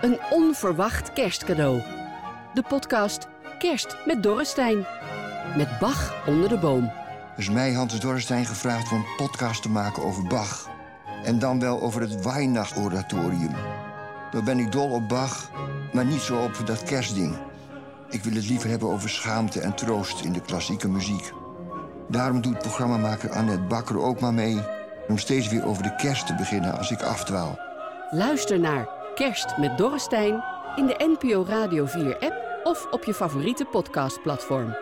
Een onverwacht kerstcadeau. De podcast Kerst met Dorrestein. Met Bach onder de boom. is mij Hans Dorrestein gevraagd om een podcast te maken over Bach. En dan wel over het Weihnachtsoratorium. Dan ben ik dol op Bach, maar niet zo op dat kerstding. Ik wil het liever hebben over schaamte en troost in de klassieke muziek. Daarom doet programmamaker Annette Bakker ook maar mee... om steeds weer over de kerst te beginnen als ik afdwaal. Luister naar Kerst met Dorrestein in de NPO Radio 4 app of op je favoriete podcastplatform.